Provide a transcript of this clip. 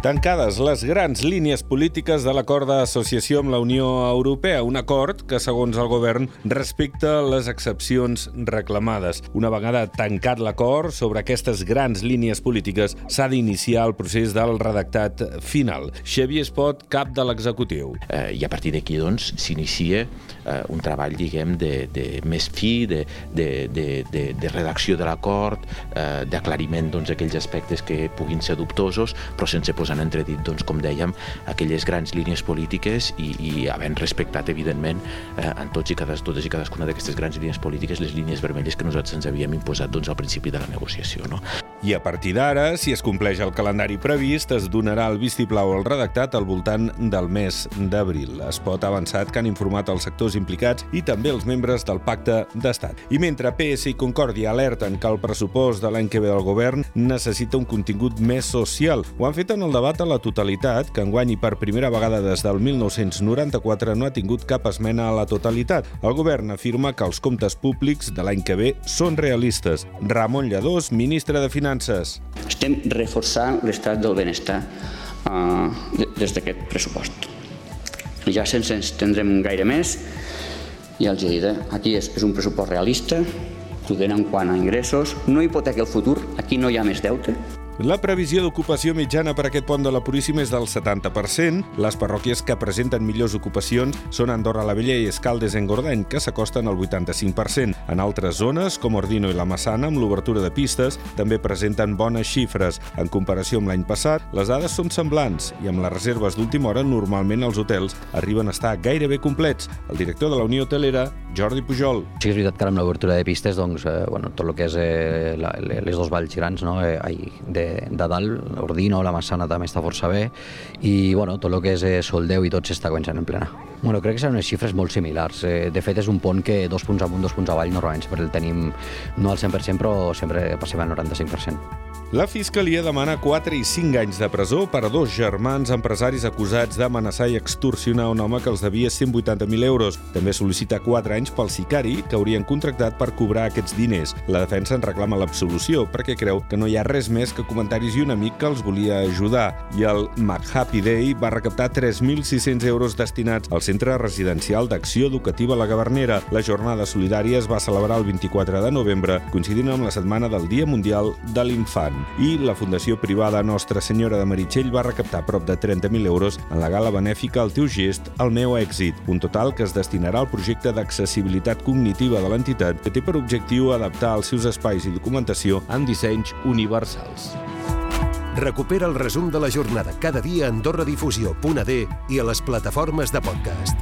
Tancades les grans línies polítiques de l'acord d'associació amb la Unió Europea, un acord que, segons el govern, respecta les excepcions reclamades. Una vegada tancat l'acord sobre aquestes grans línies polítiques, s'ha d'iniciar el procés del redactat final. Xavier Espot, cap de l'executiu. Eh, I a partir d'aquí, doncs, s'inicia eh, un treball, diguem, de, de més fi, de, de, de, de, de redacció de l'acord, eh, d'aclariment doncs, aquells aspectes que puguin ser dubtosos, però sense posar en entredit, doncs, com dèiem, aquelles grans línies polítiques i, i havent respectat, evidentment, eh, en tots i cada, totes i cadascuna d'aquestes grans línies polítiques, les línies vermelles que nosaltres ens havíem imposat doncs, al principi de la negociació. No? I a partir d'ara, si es compleix el calendari previst, es donarà el vistiplau al redactat al voltant del mes d'abril. Es pot avançat que han informat els sectors implicats i també els membres del Pacte d'Estat. I mentre PS i Concòrdia alerten que el pressupost de l'any que ve del govern necessita un contingut més social, ho han fet en el debat a la totalitat, que enguany i per primera vegada des del 1994 no ha tingut cap esmena a la totalitat. El govern afirma que els comptes públics de l'any que ve són realistes. Ramon Lladós, ministre de Finances. Estem reforçant l'estat del benestar eh, des d'aquest pressupost. Ja sense estendre'm gaire més, ja els he dit, eh? aquí és, és un pressupost realista, prudent en quant a ingressos, no hipoteca el futur, aquí no hi ha més deute, la previsió d'ocupació mitjana per aquest pont de la Puríssima és del 70%. Les parròquies que presenten millors ocupacions són Andorra la Vella i Escaldes en Gordany, que s'acosten al 85%. En altres zones, com Ordino i la Massana, amb l'obertura de pistes, també presenten bones xifres. En comparació amb l'any passat, les dades són semblants i amb les reserves d'última hora normalment els hotels arriben a estar gairebé complets. El director de la Unió Hotelera, Jordi Pujol. Sí que és veritat que amb l'obertura de pistes, doncs, eh, bueno, tot el que és eh, la, les dos valls grans, no? eh, de, de dalt, Ordino, la Massana també està força bé, i bueno, tot el que és eh, Soldeu i tot s'està començant en plena. Bueno, crec que seran unes xifres molt similars. Eh, de fet, és un pont que dos punts amunt, dos punts avall, normalment sempre el tenim no al 100%, però sempre passem al 95%. La Fiscalia demana 4 i 5 anys de presó per a dos germans empresaris acusats d'amenaçar i extorsionar un home que els devia 180.000 euros. També sol·licita 4 anys pel sicari que haurien contractat per cobrar aquests diners. La defensa en reclama l'absolució perquè creu que no hi ha res més que comentaris i un amic que els volia ajudar. I el McHappy Day va recaptar 3.600 euros destinats al Centre Residencial d'Acció Educativa La Gavernera. La jornada solidària es va celebrar el 24 de novembre, coincidint amb la setmana del Dia Mundial de l'Infant i la Fundació Privada Nostra Senyora de Meritxell va recaptar prop de 30.000 euros en la gala benèfica El teu gest, el meu èxit, un total que es destinarà al projecte d'accessibilitat cognitiva de l'entitat que té per objectiu adaptar els seus espais i documentació amb dissenys universals. Recupera el resum de la jornada cada dia a AndorraDifusió.d i a les plataformes de podcast.